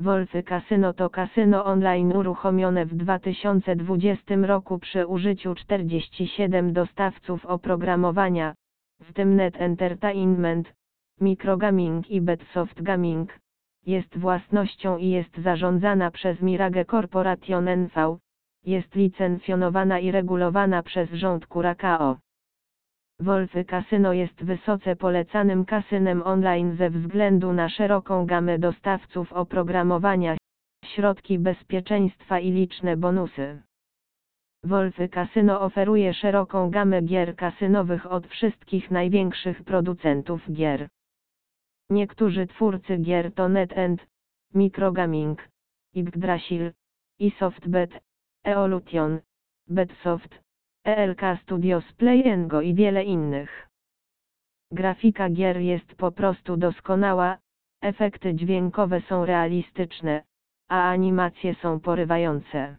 Wolfy Casino to kasyno online uruchomione w 2020 roku przy użyciu 47 dostawców oprogramowania, w tym Net Entertainment, Microgaming i Betsoft Gaming. Jest własnością i jest zarządzana przez Mirage Corporation NV. Jest licencjonowana i regulowana przez rząd Curacao. Wolfy Casino jest wysoce polecanym kasynem online ze względu na szeroką gamę dostawców oprogramowania, środki bezpieczeństwa i liczne bonusy. Wolfy Casino oferuje szeroką gamę gier kasynowych od wszystkich największych producentów gier. Niektórzy twórcy gier to NetEnt, Microgaming, Yggdrasil, i SoftBet, Evolution, Betsoft, ELK Studios Play Go i wiele innych. Grafika gier jest po prostu doskonała, efekty dźwiękowe są realistyczne, a animacje są porywające.